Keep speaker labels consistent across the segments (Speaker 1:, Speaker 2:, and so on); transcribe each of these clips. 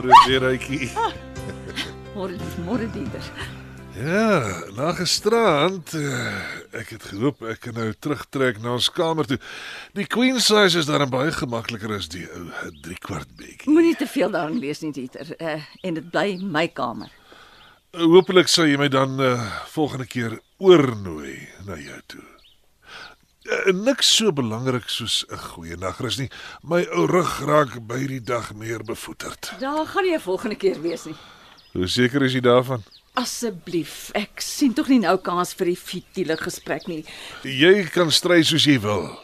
Speaker 1: Môre weer uitjie.
Speaker 2: Môre môre dieter.
Speaker 1: Ja, na gisterand, uh, ek het gehoop ek kan nou terugtrek na ons kamer toe. Die queen size is daar baie gemakliker as die ou 3 kwart bedjie.
Speaker 2: Moenie te veel daarin lees nie dieter. Uh, en dit bly my kamer.
Speaker 1: Uh, Hoopelik sal jy my dan uh, volgende keer oornooi na jou toe. Uh, niks so belangrik soos 'n goeie nagrus nie. My ou rug raak by die dag meer bevoeterd.
Speaker 2: Daar gaan jy 'n volgende keer wees nie.
Speaker 1: Hoe seker is jy daarvan?
Speaker 2: Asseblief, ek sien tog nie nou kans vir die futiele gesprek nie.
Speaker 1: Jy kan stry soos jy wil.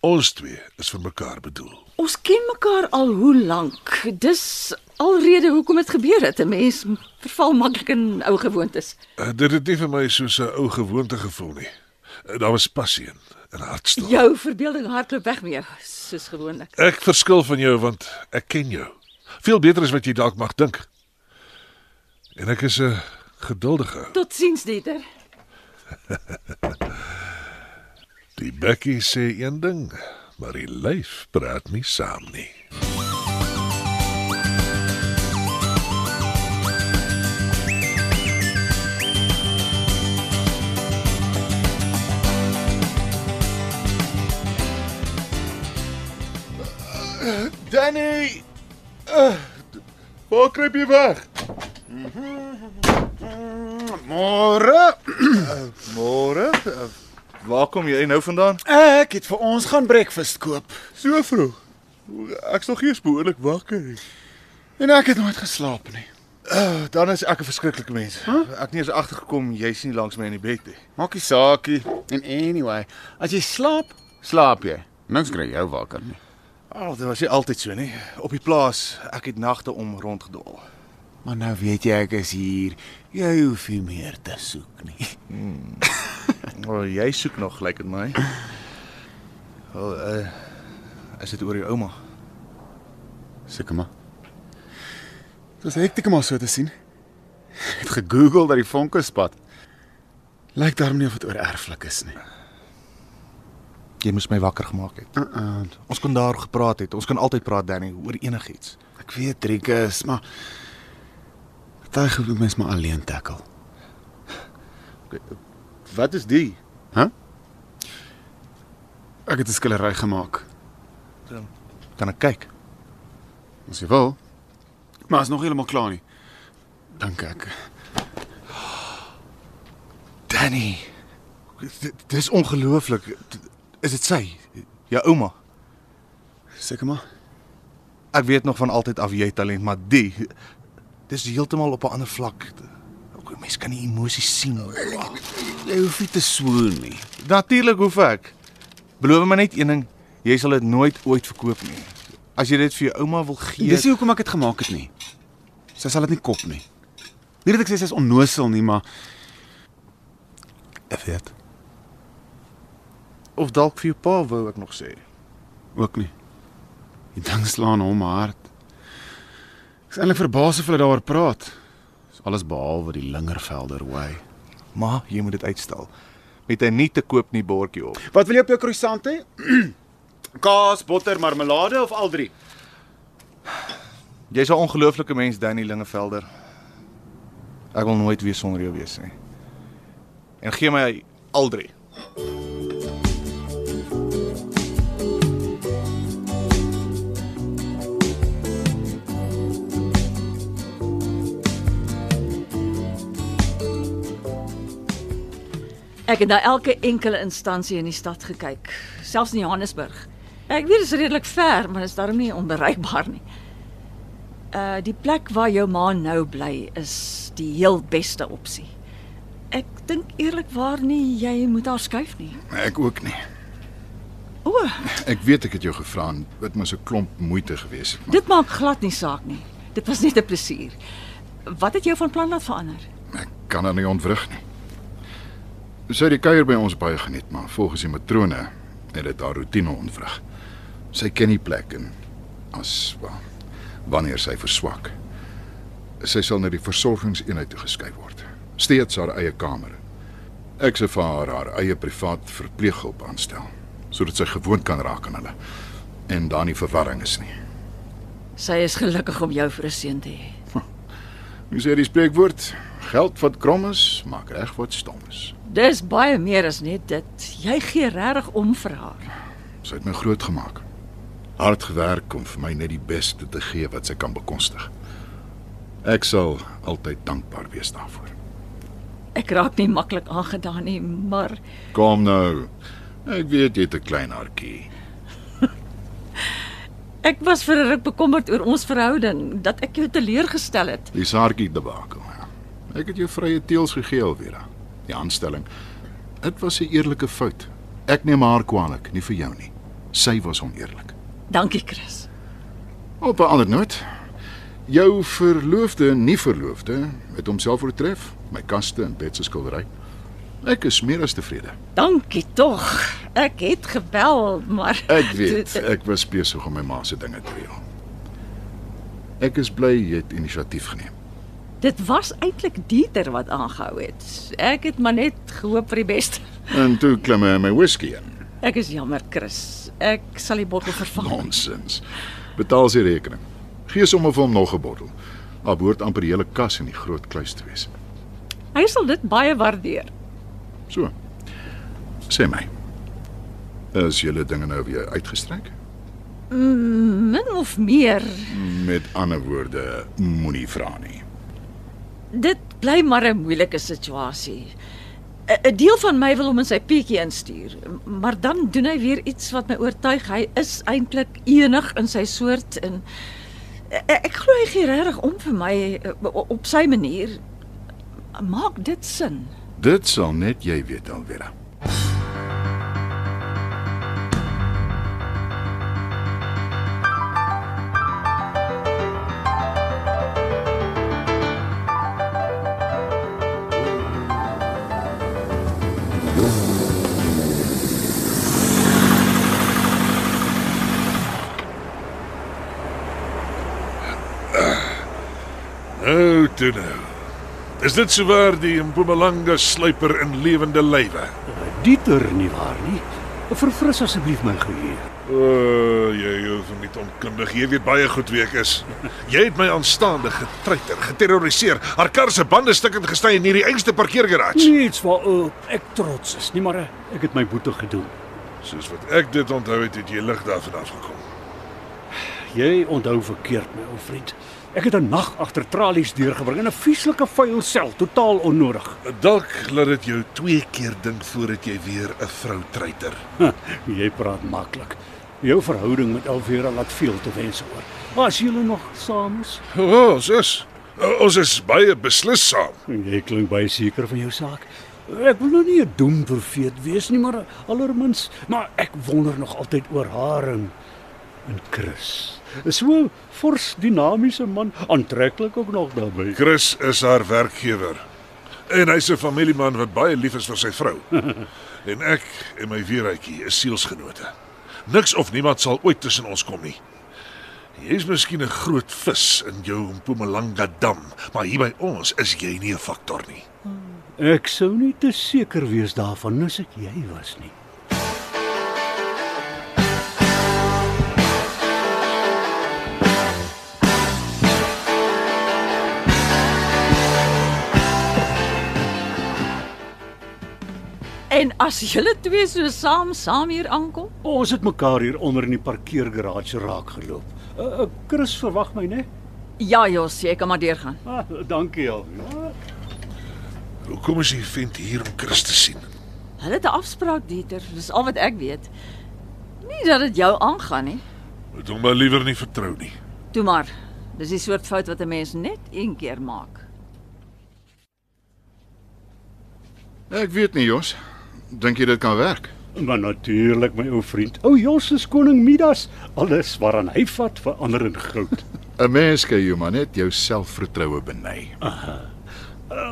Speaker 1: Ons twee is vir mekaar bedoel.
Speaker 2: Ons ken mekaar al hoe lank. Dis alrede hoekom dit gebeur het. 'n Mens verval maklik in ou gewoontes.
Speaker 1: Uh, dit het nie vir my soos 'n ou gewoonte gevoel nie. Uh, daar was passie in en hartstocht.
Speaker 2: Jou verbeelding hardloop weg met jou, soos gewoonlik.
Speaker 1: Ek verskil van jou want ek ken jou. Veel beter as wat jy dalk mag dink. En ek is 'n geduldige.
Speaker 2: Totsiens dieter.
Speaker 1: Die bekkie sê een ding, maar die lyf praat nie saam nie.
Speaker 3: Danny! Uh, waar kruip jy weg?
Speaker 4: Môre.
Speaker 3: Môre. Waar kom jy nou vandaan?
Speaker 4: Ek het vir ons gaan breakfast koop.
Speaker 3: So vroeg. Ek's nog eers behoorlik wakker.
Speaker 4: En ek het nooit geslaap nie.
Speaker 3: Uh, dan is ek 'n verskriklike mens. Huh? Ek het nie eens agtergekom jy's nie langs my in die bed nie.
Speaker 4: Maak nie saakie. En anyway, as jy slaap, slaap jy. Niks kry jou wakker nie.
Speaker 3: Ag, oh, dit was nie altyd so nie. Op die plaas, ek het nagte om rondgedwaal.
Speaker 4: Maar nou weet jy ek is hier. Jy hoef nie meer te soek nie.
Speaker 3: O, oh, jy soek nog gelyk in my. Wel, uh is dit oor jou ouma?
Speaker 4: Seker maar. Dit was hektiek om haar so te sien. Ek het gegoogel dat die vonke spat. Lyk daarom nie of dit oor erflik is nie.
Speaker 3: Jy moes my wakker gemaak het.
Speaker 4: Uh -uh.
Speaker 3: Ons kon daar gepraat het. Ons kan altyd praat Danny oor enigiets.
Speaker 4: Ek weet Driekus, maar daai gevoel mens maar alleen tackle.
Speaker 3: Wat is die?
Speaker 4: Hæ? Huh? Ek het 'n skillery gemaak.
Speaker 3: Dan kan ek kyk.
Speaker 4: As jy wil. Maar is nog heeltemal klaar nie. Dink ek.
Speaker 3: Danny. Dit dis ongelooflik. Is dit sy? Jou ouma?
Speaker 4: Seker maar.
Speaker 3: Ek weet nog van altyd af jy talent, maar die dis heeltemal op 'n ander vlak. Ook mens kan nie emosies sien.
Speaker 4: Jy hoef nie te swoon nie.
Speaker 3: Natuurlik hoef ek. Beloof my net een ding, jy sal dit nooit ooit verkoop nie. As jy dit vir jou ouma wil gee.
Speaker 4: Dis nie hoekom ek dit gemaak het nie. Sy sal dit nie kop nie. Nie dat ek sê sy is onnosel nie, maar ek weet
Speaker 3: of dalk vir jou pa wou ek nog sê.
Speaker 4: ook nie. Die ding slaan hom hard. Ek is eintlik verbaas of hulle daaroor praat. Dis alles behalwe die Lingervelder way.
Speaker 3: Maar jy moet dit uitstel met 'n nie te koop nie bordjie op.
Speaker 4: Wat wil jy op jou croissant hê? Kaas, botter, marmelade of al drie?
Speaker 3: Jy's 'n ongelooflike mens, Danny Lingevelder. Ek wil nooit weer sonder jou wees nie. En gee my al drie.
Speaker 2: Ek het na elke enkele instansie in die stad gekyk, selfs in Johannesburg. Ek weet dit is redelik ver, maar dit is daarom nie onbereikbaar nie. Uh die plek waar jou ma nou bly is die heel beste opsie. Ek dink eerlikwaar nie jy moet haar skuif nie.
Speaker 5: Ek ook nie.
Speaker 2: O,
Speaker 5: Ek weet ek het jou gevra en dit moes 'n klomp moeite gewees het. Maar
Speaker 2: dit maak glad nie saak nie. Dit was net 'n plesier. Wat het jou van plan laat verander?
Speaker 5: Ek kan haar nie ontwrig nie. Sy het die kuier by ons baie geniet, maar volgens die matrone het dit haar roetine ontwrig. Sy ken die plek en as wel, wanneer sy verswak, sy sal na die versorgingseenheid toegeskryf word. Steeds haar eie kamer. Ek sê vir haar haar eie privaat verpleeghulp aanstel sodat sy gewoond kan raak aan hulle en daar nie verwarring is nie.
Speaker 2: Sy is gelukkig om jou vir 'n seun te hê.
Speaker 5: Jy sê die spreekwoord, geld wat krom is, maak reg wat stom is.
Speaker 2: Dis baie meer as net dit. Jy gee regtig om vir haar.
Speaker 5: Sy het my groot gemaak. Hard gewerk om vir my net die beste te gee wat sy kan bekostig. Ek sal altyd dankbaar wees daarvoor.
Speaker 2: Ek raak nie maklik aangedaan nie, maar
Speaker 5: Kom nou. Ek weet jy het 'n klein hartjie.
Speaker 2: ek was vir 'n ruk bekommerd oor ons verhouding, dat ek jou teleurgestel het.
Speaker 5: Die saartjie debakel. Ek het jou vrye teels gegee alweer. Die aanstelling. Dit was 'n eerlike fout. Ek neem haar kwaadlik, nie vir jou nie. Sy was oneerlik.
Speaker 2: Dankie, Chris.
Speaker 5: Op 'n ander noot. Jou verloofde, nie verloofde, het homself oortref. My kaste en bed se skildery. Ek is meer as tevrede.
Speaker 2: Dankie tog. Ek het gebel, maar
Speaker 5: Ek weet, ek was besig om my ma se dinge te reël. Ek is bly jy het inisiatief geneem.
Speaker 2: Dit was eintlik Dieter wat aangehou het. Ek het maar net gehoop vir die beste.
Speaker 5: En toe klim hy my whisky in.
Speaker 2: Ek is jammer, Chris. Ek sal die bottel vervang.
Speaker 5: Nonsens. Betaal sy rekening. Gee sommer vir hom nog 'n bottel. Daar behoort amper die hele kas in die groot kluis te wees.
Speaker 2: Hy sal dit baie waardeer.
Speaker 5: So. Sê my. Is julle dinge nou weer uitgestrek?
Speaker 2: Min of meer.
Speaker 5: Met ander woorde, moenie vra nie.
Speaker 2: Dit bly maar 'n moeilike situasie. 'n Deel van my wil hom in sy pietjie instuur, maar dan doen hy weer iets wat my oortuig hy is eintlik enig in sy soort en ek, ek glo hy gee regtig om vir my eh, op sy manier. Maak dit sin?
Speaker 5: Dit sal net jy weet alweer.
Speaker 1: Toe nou. Is dit sowaar die Mpumalanga sluiper in lewende lywe?
Speaker 6: Dieter nie waar nie. Verfris asseblief my geheue.
Speaker 1: O, oh, jy hoef nie onkundig. Jy weet baie goed wie ek is. Jy het my aanstaande getreiter, geterroriseer, haar kar se bande stukkend gesny in hierdie einste parkeergarage.
Speaker 6: Niets waaroor ek trots is nie, maar eh, ek het my boete gedoen.
Speaker 1: Soos wat ek dit onthou het, het jy lig daarvan afgekom.
Speaker 6: Jy onthou verkeerd my ou vriend. Ek het 'n nag agter tralies deurgebring in 'n vieslike vuil sel, totaal onnodig.
Speaker 1: Dalk laat dit jou twee keer dink voordat jy weer 'n vrou treiter.
Speaker 6: Jy praat maklik. Jou verhouding met Elvira laat veel te wense oor. As julle nog saam is,
Speaker 1: O, oh, ons is ons is baie beslis saam.
Speaker 6: jy klink baie seker van jou saak. Ek wil nou nie 'n doemprofeet wees nie, maar allermins, maar ek wonder nog altyd oor haar en, en Chris. So fors dinamiese man, aantreklik ook nog daarbey.
Speaker 1: Chris is haar werkgewer. En hy's 'n familieman wat baie lief is vir sy vrou. en ek en my weeruitjie is sielsgenote. Niks of niemand sal ooit tussen ons kom nie. Jy's miskien 'n groot vis in jou Mpumalanga dam, maar hier by ons is jy nie 'n faktor nie.
Speaker 6: Ek sou nie te seker wees daarvan as ek jy was nie.
Speaker 2: En as julle twee so saam saam hier aankom,
Speaker 6: Ons het mekaar hier onder in die parkeergarage raak geloop. Uh, uh, Chris verwag my, né?
Speaker 2: ja Jos, jy kan maar deurgaan.
Speaker 6: Ah, dankie al. Ja.
Speaker 1: Hoekom is die vent hier om Chris te sien?
Speaker 2: Hulle het 'n afspraak, Dieter. Dis al wat ek weet. Nie dat dit jou aangaan nie.
Speaker 1: Moet hom maar liewer nie vertrou nie.
Speaker 2: Toe maar. Dis die soort fout wat 'n mens net een keer maak.
Speaker 5: Ek weet nie, Jos. Dink jy dit kan werk?
Speaker 6: Maar natuurlik my ou vriend. Ou Jos is koning Midas. Alles waaraan hy vat verander in goud.
Speaker 5: 'n Mens kan jou maar net jou selfvertroue beny.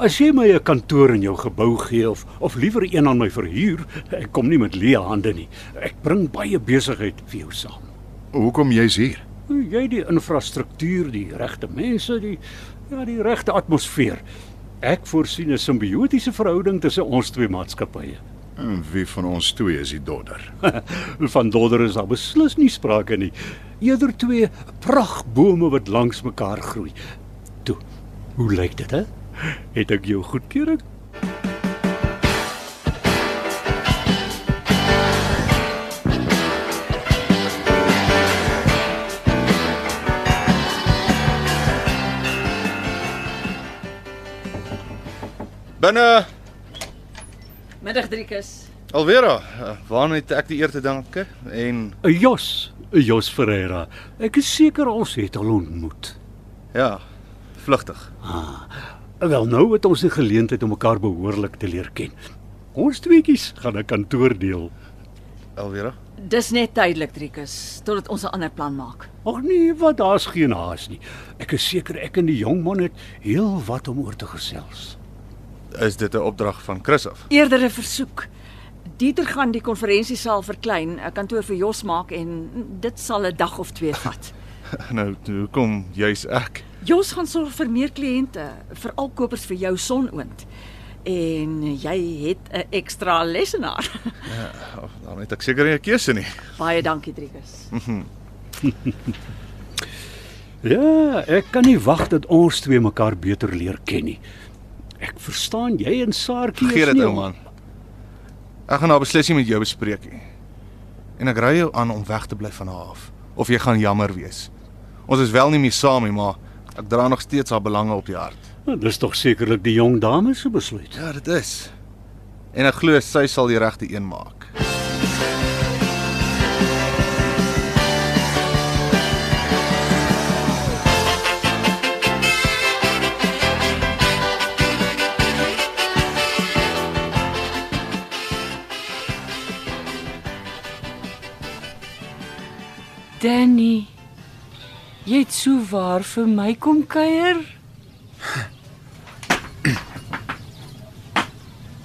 Speaker 6: As jy my 'n kantoor in jou gebou gee of of liewer een aan my verhuur, ek kom nie met leë hande nie. Ek bring baie besigheid vir jou saam.
Speaker 5: Hoekom jy's hier?
Speaker 6: Jy die infrastruktuur, die regte mense, die ja, die regte atmosfeer. Ek voorsien 'n simbiotiese verhouding tussen ons twee maatskappye.
Speaker 5: En wie van ons twee is die dodder?
Speaker 6: Van dodder is daar beslis nie sprake nie. Eerder twee pragbome wat langs mekaar groei. Toe, hoe lyk dit hè? Het ek jou goedkeuring?
Speaker 3: Binne
Speaker 2: Middag Driekus.
Speaker 3: Alvera, uh, waarna het ek die eer te danke en
Speaker 6: Jos, Jos Ferreira. Ek is seker ons het al ontmoet.
Speaker 3: ja, vlugtig.
Speaker 6: Wel nou het ons die geleentheid om mekaar behoorlik te leer ken. Ons tweetjies gaan 'n kantoor deel.
Speaker 3: Alvera.
Speaker 2: Dis net tydelik Driekus, totdat ons 'n ander plan maak.
Speaker 6: Ag nee, wat daar's geen haas nie. Ek is seker ek en die jong man het heel wat om oor te gesels.
Speaker 3: Is dit 'n opdrag van Chris af?
Speaker 2: Eerder 'n versoek. Dieter gaan die konferensiesaal verklein, 'n kantoor vir Jos maak en dit sal 'n dag of twee vat.
Speaker 3: Nou, hoekom juis ek?
Speaker 2: Jos gaan sorg vir meer kliënte, veral kopers vir jou sonoond. En jy het 'n ekstra lesenaar.
Speaker 3: Oh, dan het ek seker nie 'n keuse nie.
Speaker 2: Baie dankie Driekus.
Speaker 6: Ja, ek kan nie wag dat ons twee mekaar beter leer ken nie. Ek verstaan jy en Saartjie is
Speaker 3: dit
Speaker 6: nie
Speaker 3: ou man. Ek gaan nou beslis nie met jou bespreek nie. En ek ry jou aan om weg te bly van haar af. Of jy gaan jammer wees. Ons is wel nie meer saam nie, maar ek dra nog steeds haar belange op die hart.
Speaker 6: Nou, dis tog sekerlik die jong dame se besluit.
Speaker 3: Ja, dit is. En ek glo sy sal die regte een maak.
Speaker 7: Danny. Jy het so waar vir my kom kuier?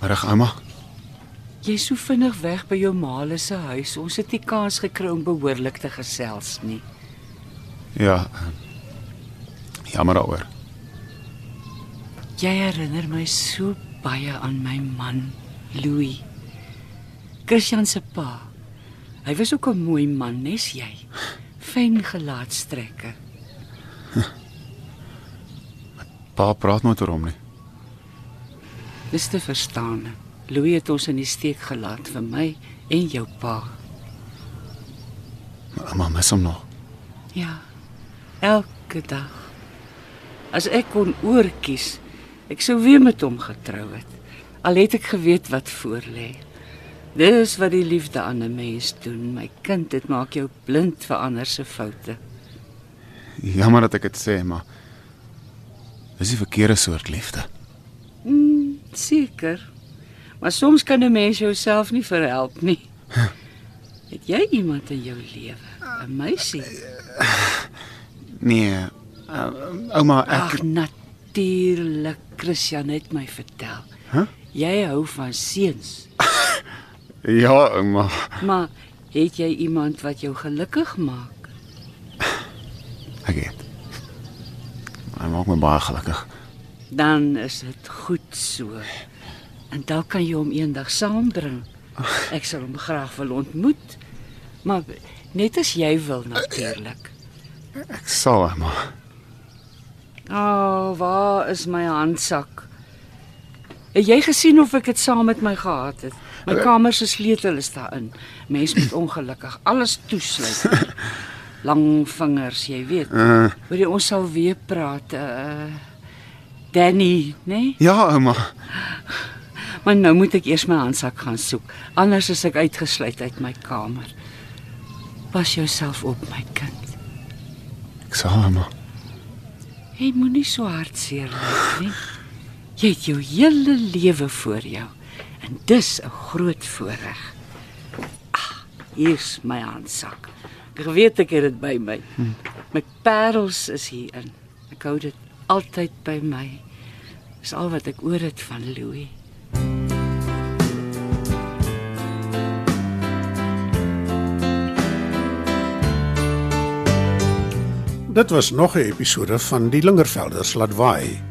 Speaker 4: Reg, ouma.
Speaker 7: Jy's so vinnig weg by jou maale se huis. Ons het nie kans gekry om behoorlik te gesels nie.
Speaker 4: Ja. ehm, Jammer daaroor.
Speaker 7: Jy herinner my so baie aan my man, Louis. Christian se pa. Hy was ook 'n mooi man, nes jy. Fyn gelaatstrekke.
Speaker 4: Pa praat nooit oor hom nie.
Speaker 7: Dis te verstaan. Louis het ons in die steek gelaat vir my en jou pa.
Speaker 4: Maar ouma mis hom nog.
Speaker 7: Ja. Elke dag. As ek kon oorkies, ek sou weer met hom getrou het. Al het ek geweet wat voor lê. Dis wat die liefde aan 'n mens doen, my kind, dit maak jou blind vir ander se foute.
Speaker 4: Jammer dat ek dit sê, maar dis die verkeerde soort liefde.
Speaker 7: Mm, seker. Maar soms kan 'n mens jouself nie verhelp nie. Het jy iemand in jou lewe? 'n Meisie?
Speaker 4: Nee, uh, ouma, ek
Speaker 7: Ag, natuurlik. Christian het my vertel.
Speaker 4: Huh?
Speaker 7: Jy hou van seuns.
Speaker 4: Ja, ouma.
Speaker 7: Maar het jy iemand wat jou gelukkig maak?
Speaker 4: Ek het. Hy maak my baie gelukkig.
Speaker 7: Dan is dit goed so. En dan kan jy hom eendag saambring. Ek sal hom graag wil ontmoet. Maar net as jy wil natuurlik.
Speaker 4: Ek sal, ouma.
Speaker 7: O, oh, waar is my handsak? Het jy gesien of ek dit saam met my gehad het? My kamer se sleutel is daarin. Mens moet ongelukkig alles toesluit. Lang vingers, jy weet.
Speaker 4: Uh,
Speaker 7: Hoor jy ons sal weer praat. Uh Danny, né? Nee?
Speaker 4: ja, ouma.
Speaker 7: Maar nou moet ek eers my handsak gaan soek. Anders is ek uitgesluit uit my kamer. Pas jouself op, my kind.
Speaker 4: Ek sal, ouma.
Speaker 7: Jy moenie so hartseer lyk nie. Jy het jou hele lewe voor jou en dis 'n groot voorreg. Ah, hier's my handsak. Ek weet ek het dit by my. My parels is hierin. Ek hou dit altyd by my. Dis al wat ek oor het van Louis.
Speaker 8: Dit was nog 'n episode van Die Lingervelders laat waai.